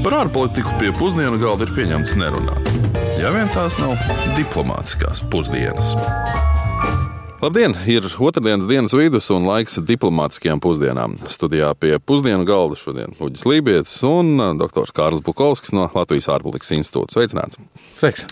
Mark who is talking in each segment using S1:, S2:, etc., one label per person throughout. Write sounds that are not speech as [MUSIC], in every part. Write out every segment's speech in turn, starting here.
S1: Par ārpolitiku pie pusdienu galda ir pieņemts nerunāt. Ja vien tās nav diplomātiskās pusdienas. Labdien! Ir otrdienas dienas vidus un laiks diplomātiskajām pusdienām. Studijā pie pusdienu galda šodien Uģis Lībijams un dr. Kārls Bukovskis no Latvijas ārpolitikas institūta. Sveicināts!
S2: Sveiks!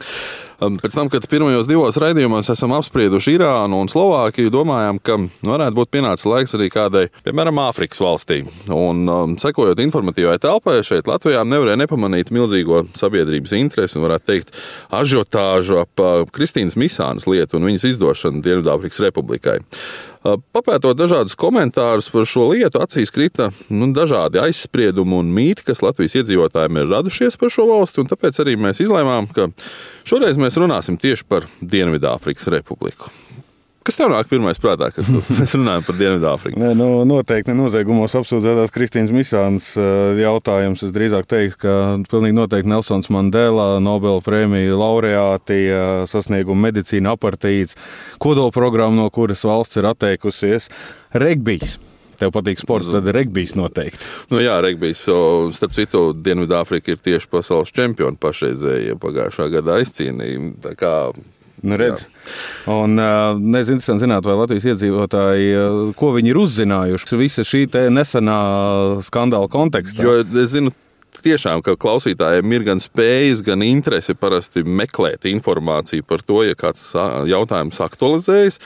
S1: Um, pēc tam, kad pirmajos divos raidījumos esam apsprieduši Irānu un Slovākiju, domājām, ka varētu būt pienācis laiks arī kādai, piemēram, Āfrikas valstī. Un, um, sekojot informatīvai telpai, šeit Latvijā nevarēja nepamanīt milzīgo sabiedrības interesi un, varētu teikt, ažiotāžu ap uh, Kristīnas Misānas lietu un viņas izdošanu Dienvidāfrikas Republikai. Papētot dažādus komentārus par šo lietu, acīs krita nu, dažādi aizspriedumi un mīti, kas Latvijas iedzīvotājiem ir radušies par šo valsti. Tāpēc arī mēs izlēmām, ka šoreiz mēs runāsim tieši par Dienvidāfrikas Republiku. Kas tev nāk pirmais prātā, kad [LAUGHS] mēs runājam par Dienvidāfriku?
S2: Nē, nu, noteikti noziegumos apsūdzētās Kristīnas Misānas eh, jautājums. Es drīzāk teiktu, ka pilnīgi noteikti Nelsons Mandela, Nobela prēmija laureāti, eh, sasnieguma medicīna apartīts, kodolprogramma, no kuras valsts ir atteikusies, regbijs. Tev patīk sports, tad regbijs noteikti.
S1: Nu, jā, regbijs. Starp citu, Dienvidāfrika ir tieši pasaules čempioni pašreizējie pagājušā gada aizcīnījumi.
S2: Nu, redz. Un, nezinu, interesanti zināt, vai Latvijas iedzīvotāji, ko viņi ir uzzinājuši visa šī nesenā skandāla kontekstā.
S1: Jo es zinu, tiešām, ka klausītājiem ir gan spējas, gan interese parasti meklēt informāciju par to, ja kāds jautājums aktualizējas.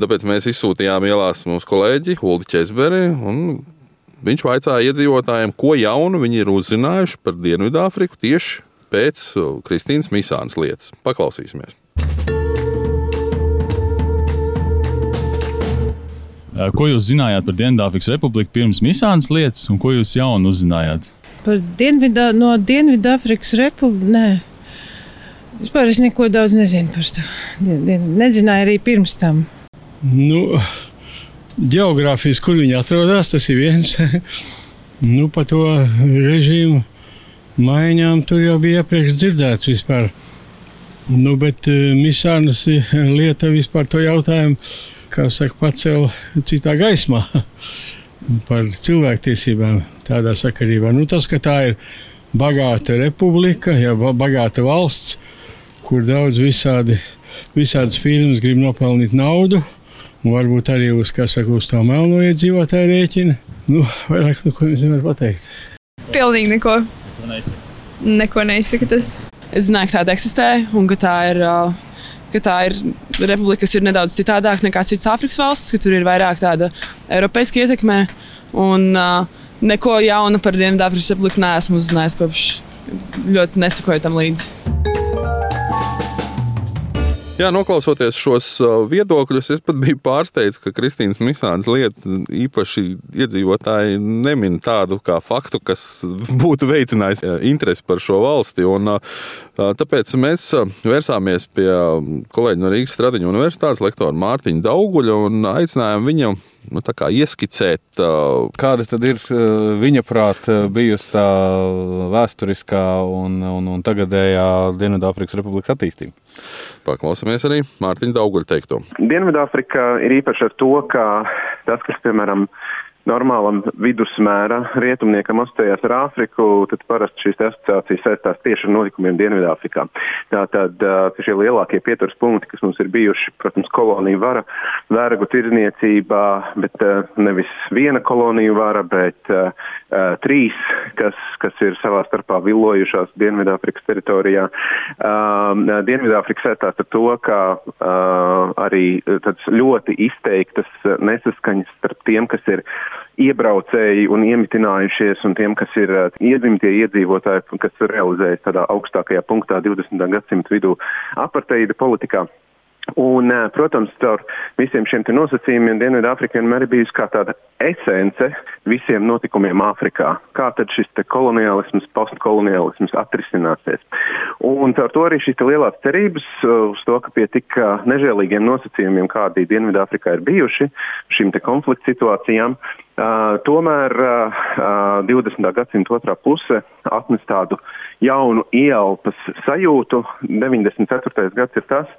S1: Tāpēc mēs izsūtījām ielās mūsu kolēģi Uldi Česberi. Viņš vaicāja iedzīvotājiem, ko jaunu viņi ir uzzinājuši par Dienvidāfriku tieši pēc Kristīnas Misānas lietas. Paklausīsimies!
S3: Ko jūs zinājāt par Dienvidāfrikas Republiku pirms Misānas lietas, un ko jūs jaunu uzzinājāt?
S4: Par Dienvidā, no Dienvidāfrikas Republikas? Nē, vispār es neko daudz nezinu par to. Nezināju arī pirms tam.
S5: Nu, Geogrāfijas, kur viņi atrodas, tas ir viens. [LAUGHS] nu, par to režīmu maiņām tur jau bija iepriekš dzirdēts vispār. Nu, bet Misānas [LAUGHS] lieta vispār to jautājumu kā saka, pacēla citā gaismā [LAUGHS] par cilvēktiesībām tādā sakarībā. Nu, tas, ka tā ir bagāta republika, ja bagāta valsts, kur daudz visādi, visādas firmas grib nopelnīt naudu, un varbūt arī uz, saka, uz tā melno iedzīvotāju rēķina. Nu, vairāk neko es nevaru pateikt.
S6: Pilnīgi neko. Neko neizsaka. Neko neizsaka tas.
S7: Es zināju, ka tāda eksistē un ka tā ir uh, ka tā ir republika, kas ir nedaudz citādāka nekā citas Āfrikas valstis, ka tur ir vairāk tāda eiropeiska ietekme. Un uh, neko jaunu par Dienvidāfrikas republiku neesmu uzzinājis kopš ļoti nesakoju tam līdzi.
S1: Jā, noklausoties šos uh, viedokļus, es pat biju pārsteigts, ka Kristīnas Misānas lieta īpaši iedzīvotāji nemin tādu kā faktu, kas [LAUGHS] būtu veicinājis uh, interesi par šo valsti. Un, uh, tāpēc mēs vērsāmies pie kolēģa no Rīgas Stradiņa Universitātes lektora Mārtiņa Dauguļa un aicinājām viņu nu, ieskicēt.
S2: Kāda tad ir viņa prāta bijusi tā vēsturiskā un, un, un tagadējā Dienvidāfrikas Republikas attīstība?
S1: Paklausāmies arī Mārtiņa Dauguļa teikto.
S8: Dienvidāfrika ir īpaša ar to, ka tas, kas, piemēram, normālam vidusmēra rietumniekam asociējās ar Āfriku, tad parasti šīs asociācijas saistās tieši ar notikumiem Dienvidāfrikā. Tātad šie lielākie pieturas punkti, kas mums ir bijuši, protams, kolonija vara, vergu tirniecībā, bet nevis viena kolonija vara, bet uh, trīs, kas, kas ir savā starpā villojušās Dienvidāfrikas teritorijā. Uh, Dienvidāfrika saistās ar to, ka uh, arī ļoti izteiktas nesaskaņas starp tiem, kas ir iebraucēji un iemitinājušies, un tiem, kas ir uh, iedzimtie iedzīvotāji, kas ir realizējuši tādā augstākajā punktā 20. gadsimta vidū aparteida politikā. Un, uh, protams, caur visiem šiem nosacījumiem Dienvidāfrika vienmēr ir bijusi kā tāda esence visiem notikumiem Āfrikā. Kā tad šis koloniālisms, postkoloniālisms atrisināsies? Un ar to arī šīs lielās cerības uh, uz to, ka pie tik nežēlīgiem nosacījumiem, kādi Dienvidāfrikā ir bijuši, šīm konflikta situācijām, Uh, tomēr uh, 20. gadsimta otrā puse atnes tādu jaunu ielpas sajūtu. 94. gads ir tas,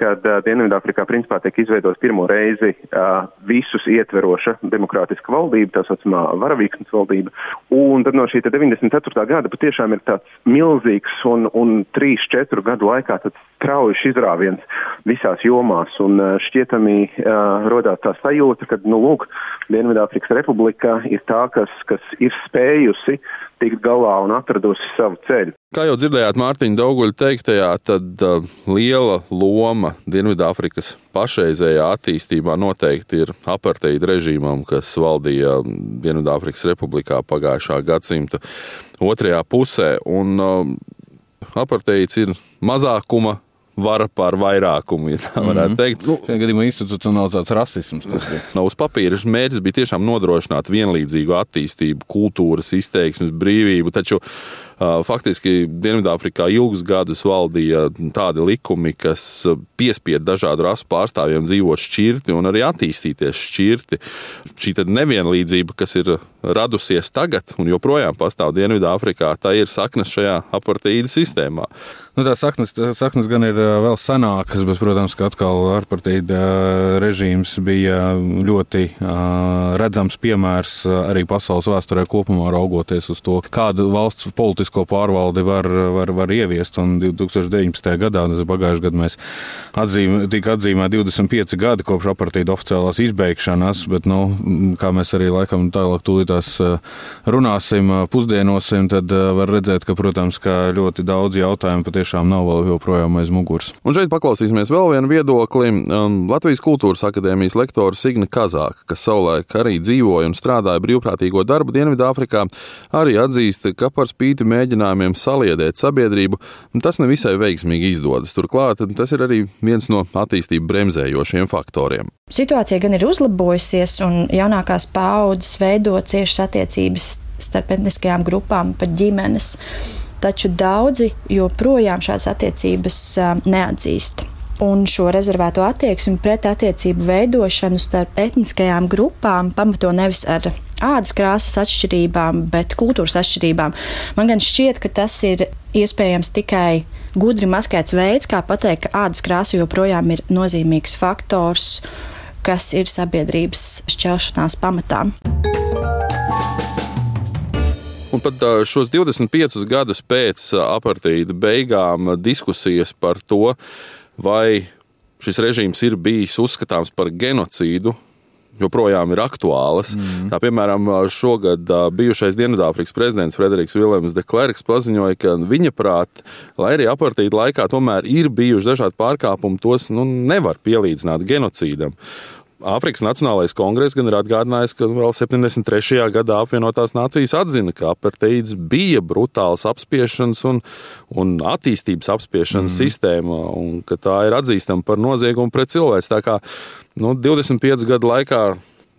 S8: kad uh, Dienvidāfrikā principā tiek izveidots pirmo reizi uh, visus ietveroša demokrātiska valdība, tā saucamā varavīksnes valdība. Un tad no šī 94. gada patiešām ir tāds milzīgs un, un 3-4 gadu laikā tāds strauji izrāviens visās jomās. Un uh, šķietami uh, rodās tā sajūta, ka, nu, lūk, Dienvidāfrikas republika ir tā, kas, kas ir spējusi tikt galā un atradusi savu ceļu.
S1: Kā jau dzirdējāt Mārtiņa Dauguļa teiktajā, tad uh, liela loma Dienvidāfrikas pašreizējā attīstībā noteikti ir aparteida režīmam, kas valdīja Dienvidāfrikas republikā pagājušā gadsimta otrajā pusē. Un, uh, aparteids ir mazākuma vara pār vairākumu, ja tā varētu mm -hmm. teikt.
S2: Nu, Šajā gadījumā institucionalizēts rasisms.
S1: no uz papīra mērķis bija tiešām nodrošināt vienlīdzīgu attīstību, kultūras izteiksmes, brīvību, taču faktiski Dienvidāfrikā ilgus gadus valdīja tādi likumi, kas piespieda dažādu rasu pārstāvjiem dzīvot šķirti un arī attīstīties šķirti. Šī nevienlīdzība, kas ir radusies tagad un joprojām pastāv Dienvidāfrikā, tā ir saknes šajā apartīda sistēmā.
S2: Nu, tā saknes, tā saknes gan ir vēl senākas, bet, protams, ka atkal ārpartīda režīms bija ļoti redzams piemērs arī pasaules vēsturē kopumā raugoties uz to, kādu valsts politisko pārvaldi var, var, var ieviest. Un 2019. gadā, pagājušajā gadā, mēs atzīmē, tika atzīmēti 25 gadi kopš apartīda oficiālās izbeigšanas, bet, nu, kā mēs arī laikam tālāk tūlītās runāsim, pusdienosim, tad var redzēt, ka, protams, ka ļoti daudz jautājumu patiešām tiešām nav vēl joprojām aiz muguras.
S1: Un šeit paklausīsimies vēl vienu viedokli. Um, Latvijas Kultūras Akadēmijas lektora Signa Kazāka, kas savulaik arī dzīvoja un strādāja brīvprātīgo darbu Dienvidāfrikā, arī atzīst, ka par spīti mēģinājumiem saliedēt sabiedrību, tas nevisai veiksmīgi izdodas. Turklāt tas ir arī viens no attīstību bremzējošiem faktoriem.
S9: Situācija gan ir uzlabojusies, un jaunākās paaudzes veido ciešas attiecības starp etniskajām grupām, pat ģimenes taču daudzi joprojām šādas attiecības neatzīst. Un šo rezervēto attieksmi pret attiecību veidošanu starp etniskajām grupām pamato nevis ar ādas krāsas atšķirībām, bet kultūras atšķirībām. Man gan šķiet, ka tas ir iespējams tikai gudri maskēts veids, kā pateikt, ka ādas krāsa joprojām ir nozīmīgs faktors, kas ir sabiedrības šķelšanās pamatā.
S1: Un pat šos 25 gadus pēc apartīda beigām diskusijas par to, vai šis režīms ir bijis uzskatāms par genocīdu, joprojām ir aktuālas. Mm. Tā, piemēram, šogad bijušais Dienvidāfrikas prezidents Frederiks Vilēms de Klerks paziņoja, ka viņa prāt, lai arī apartīda laikā tomēr ir bijuši dažādi pārkāpumi, tos nu, nevar pielīdzināt genocīdam. Āfrikas Nacionālais kongress gan ir atgādinājis, ka vēl 73. gadā apvienotās nācijas atzina, ka aparteids bija brutāls apspiešanas un, un attīstības apspiešanas mm. sistēma, un ka tā ir atzīstama par noziegumu pret cilvēku. Tā kā nu, 25 gadu laikā,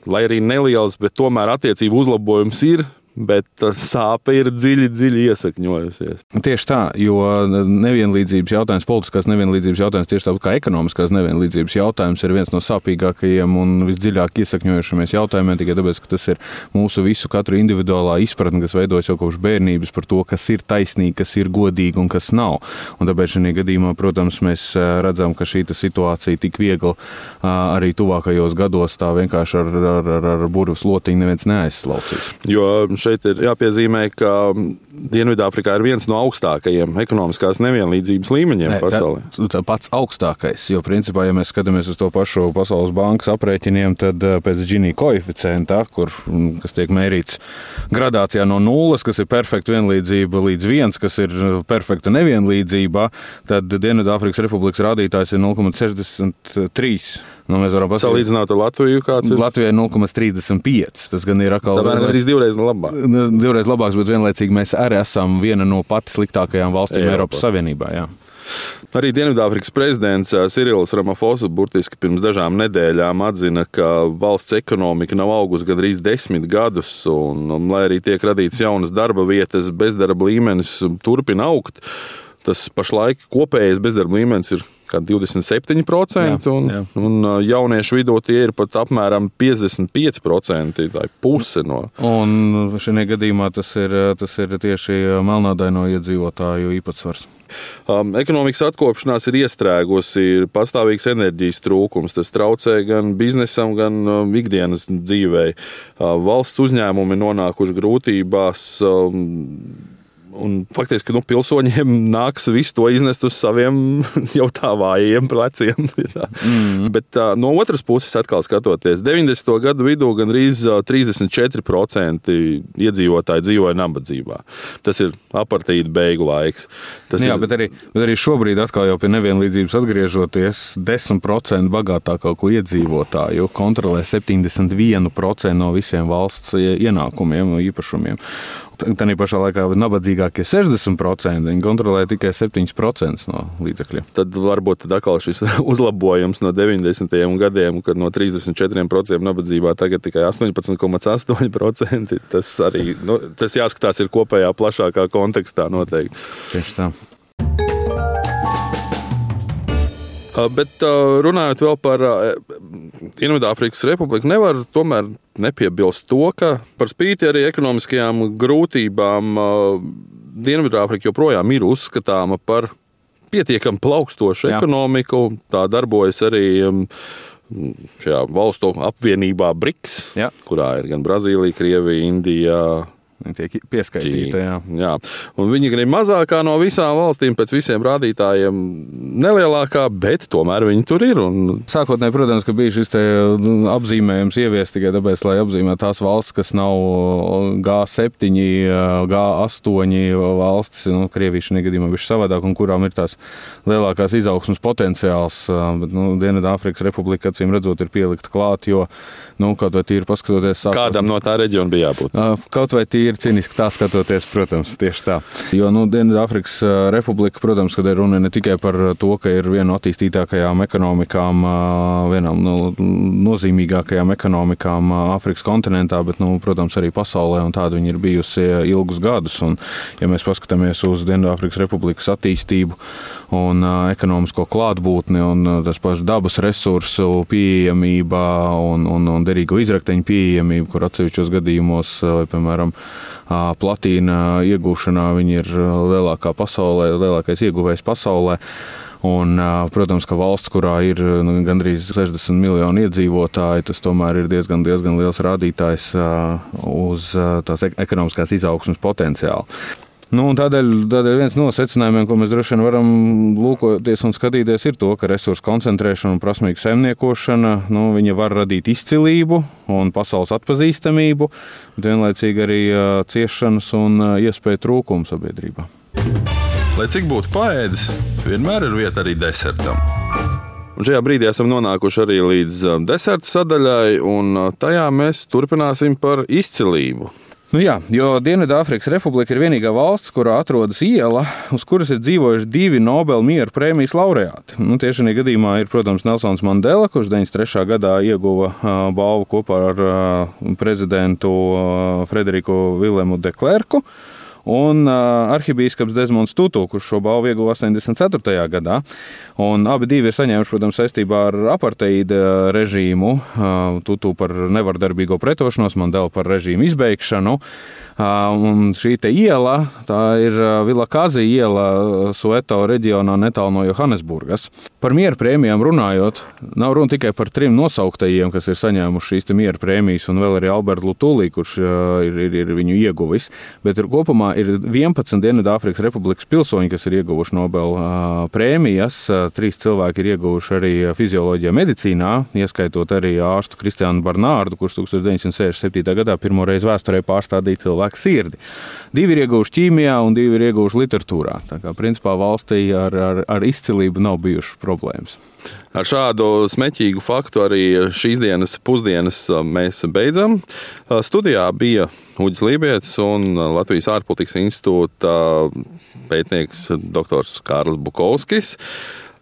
S1: lai arī neliels, bet tomēr attiecību uzlabojums ir bet sāpe ir dziļi, dziļi iesakņojusies.
S2: Tieši tā, jo nevienlīdzības jautājums, politiskās nevienlīdzības jautājums, tieši tāpat kā ekonomiskās nevienlīdzības jautājums, ir viens no sāpīgākajiem un visdziļāk iesakņojušamies jautājumiem, tikai tāpēc, ka tas ir mūsu visu katru individuālā izpratne, kas veidojas jau kopš bērnības par to, kas ir taisnīgi, kas ir godīgi un kas nav. Un tāpēc šajā gadījumā, protams, mēs redzam, ka šī situācija tik viegli arī tuvākajos gados tā vienkārši ar, ar, ar, ar burbuļu slotiņu neviens neaizslaucīs.
S1: Jo šeit ir jāpiezīmē, ka Dienvidāfrikā ir viens no augstākajiem ekonomiskās nevienlīdzības līmeņiem Nē, pasaulē.
S2: Tā, tā pats augstākais, jo principā, ja mēs skatāmies uz to pašu Pasaules bankas aprēķiniem, tad eh, pēc Gini koeficienta, kur, mm, kas tiek mērīts gradācijā no nulles, kas ir perfekta vienlīdzība, līdz viens, kas ir eh, perfekta nevienlīdzība, tad Dienvidāfrikas republikas rādītājs ir 0,63. Nu, mēs varam
S1: pasakāt, salīdzināt ar Latviju.
S2: Latvijai ir 0,35. Tas gan ir atkal.
S1: Tā ir divreiz labāk.
S2: Divreiz labāks, bet vienlaicīgi mēs arī esam viena no pati sliktākajām valstīm Eiropa. Eiropas Savienībā. Jā.
S1: Arī Dienvidāfrikas prezidents Sirils Ramafosa burtiski pirms dažām nedēļām atzina, ka valsts ekonomika nav augusi gandrīz desmit gadus, un, un lai arī tiek radītas jaunas darba vietas, bezdarba līmenis turpina augt. Tas pašlaik kopējais bezdarba līmenis ir kā 27%, un,
S2: Jā, jā.
S1: un uh, jauniešu vidū tie ir pat apmēram 55%. Tā ir puse no.
S2: Un šajā gadījumā tas ir, tas ir tieši melnādaino iedzīvotāju īpatsvars.
S1: Um, ekonomikas atkopšanās ir iestrēgusi, ir pastāvīgs enerģijas trūkums. Tas traucē gan biznesam, gan um, ikdienas dzīvei. Uh, valsts uzņēmumi nonākuši grūtībās. Um, Un faktiski nu, pilsoņiem [LAUGHS] nāks visu to iznest uz saviem [LAUGHS] jau tā vājiem pleciem. [LAUGHS] mm. Bet no otras puses, atkal skatoties, 90. gadu vidū gandrīz uh, 34% iedzīvotāji dzīvoja nabadzībā. Tas ir apartīda beigu laiks. Tas
S2: Jā,
S1: ir,
S2: bet arī, bet arī šobrīd, atkal jau pie nevienlīdzības atgriežoties, 10% bagātāko iedzīvotāju kontrolē 71% no visiem valsts ienākumiem, īpašumiem. Tā pašā laikā nabadzīgākie 60% viņi kontrolē tikai 7% no līdzekļiem.
S1: tad varbūt tad atkal šis [LAUGHS] uzlabojums no 90. gadiem, kad no 34% nabadzībā tagad tikai 18,8%. Tas arī nu, tas jāskatās ir kopējā plašākā kontekstā noteikti.
S2: Tieši tā.
S1: Bet runājot vēl par Dienvidāfrikas Republiku, nevar tomēr nepiebilst to, ka par spīti arī ekonomiskajām grūtībām Dienvidāfrika joprojām ir uzskatāma par pietiekami plaukstošu
S2: Jā.
S1: ekonomiku. Tā darbojas arī šajā valstu apvienībā BRICS,
S2: Jā.
S1: kurā ir gan Brazīlija, Krievija, Indija.
S2: Viņi tiek pieskaitīti. Jā.
S1: Jā. Un viņi ir mazākā no visām valstīm, pēc visiem rādītājiem, nelielākā, bet tomēr viņi tur ir. Un
S2: Sākotnēji, protams, ka bija šis nu, apzīmējums ieviest tikai tāpēc, lai apzīmētu tās valstis, kas nav G7, G8 valstis. Nu, Krievija šajā gadījumā ir savādāk, un kurām ir tās lielākās izaugsmas potenciāls. Bet nu, Dienvidāfrikas Republika, acīm redzot, ir pielikta klāt, jo nu, kaut vai tīri paskatoties, sākot-
S1: kādam no tā reģiona bija jābūt?
S2: Kaut vai tīri cīniski tā skatoties, protams, tieši tā. Jo nu, Dienvidāfrikas Republika, protams, kad ir runa ne tikai par to, ka ir viena no attīstītākajām ekonomikām, ā, vienām no nozīmīgākajām ekonomikām Āfrikas kontinentā, bet, nu, protams, arī pasaulē, un tāda viņa ir bijusi ilgus gadus. Un, ja mēs paskatāmies uz Dienvidāfrikas Republikas attīstību un ekonomisko klātbūtni un tas pašs dabas resursu pieejamība un, un, un derīgo izrakteņu pieejamība, kur atsevišķos gadījumos, vai, piemēram, platīna iegūšanā viņi ir lielākā pasaulē, lielākais ieguvējs pasaulē. Un, protams, ka valsts, kurā ir nu, gandrīz 60 miljoni iedzīvotāji, tas tomēr ir diezgan, diezgan liels rādītājs uz tās ek- ekonomiskās izaugsmas potenciālu. Nu, un tādēļ, tādēļ viens no secinājumiem, ko mēs droši vien varam lūkoties un skatīties, ir to, ka resursu koncentrēšana un prasmīga saimniekošana nu, viņa var radīt izcilību un pasaules atpazīstamību, bet vienlaicīgi arī ciešanas un iespēju trūkumu sabiedrībā.
S1: Lai cik būtu paēdis, vienmēr ir vieta arī desertam. Un šajā brīdī esam nonākuši arī līdz deserta sadaļai, un tajā mēs turpināsim par izcilību.
S2: Nu jā, jo Dienvidāfrikas Republika ir vienīgā valsts, kurā atrodas iela, uz kuras ir dzīvojuši divi Nobela miera prēmijas laureāti. Nu, tieši šajā gadījumā ir, protams, Nelsons Mandela, kurš 93. gadā ieguva ā, balvu kopā ar ā, prezidentu ā, Frederiku Vilemu de Klerku. Un arhibīskaps Desmonds Tutu, kurš šo balvu ieguva 84. gadā. Un abi divi ir saņēmuši, protams, saistībā ar aparteīda režīmu, Tutu par nevardarbīgo pretošanos, Mandela par režīmu izbeigšanu. Un šī iela, tā ir Vila Kazi iela Sueto reģionā netālu no Johannesburgas. Par miera prēmijām runājot, nav runa tikai par trim nosauktajiem, kas ir saņēmuši šīs miera prēmijas, un vēl arī Alberts Lutulī, kurš ir, ir, ir viņu ieguvis. Bet ir kopumā ir 11 Dienvidāfrikas Republikas pilsoņi, kas ir ieguvuši Nobela prēmijas. Trīs cilvēki ir ieguvuši arī fizioloģijā, medicīnā, ieskaitot arī ārstu Kristiānu Barnārdu, kurš 1967. gadā pirmo reizi vēsturē pārstādīja cilvēku sirdi. Divi ir ieguvuši ķīmijā, un divi ir ieguvuši literatūrā. Tā kā principā valstī ar, ar, ar izcilību nav bijušas problēmas.
S1: Ar šādu smēķīgu faktu arī šīs dienas pusdienas mēs beidzam. Studijā bija Uģis Lībijams un Latvijas ārpolitikas institūta pētnieks dr. Kārls Bukovskis.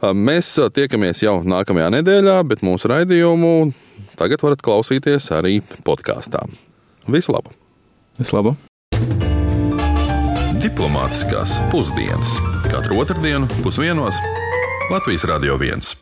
S1: Mēs tiekamies jau nākamajā nedēļā, bet mūsu raidījumu tagad varat klausīties arī podkāstā. Visu labu!
S2: Vislabāk!
S1: Diplomātiskās pusdienas katru otrdienu pusdienos Latvijas Radio 1.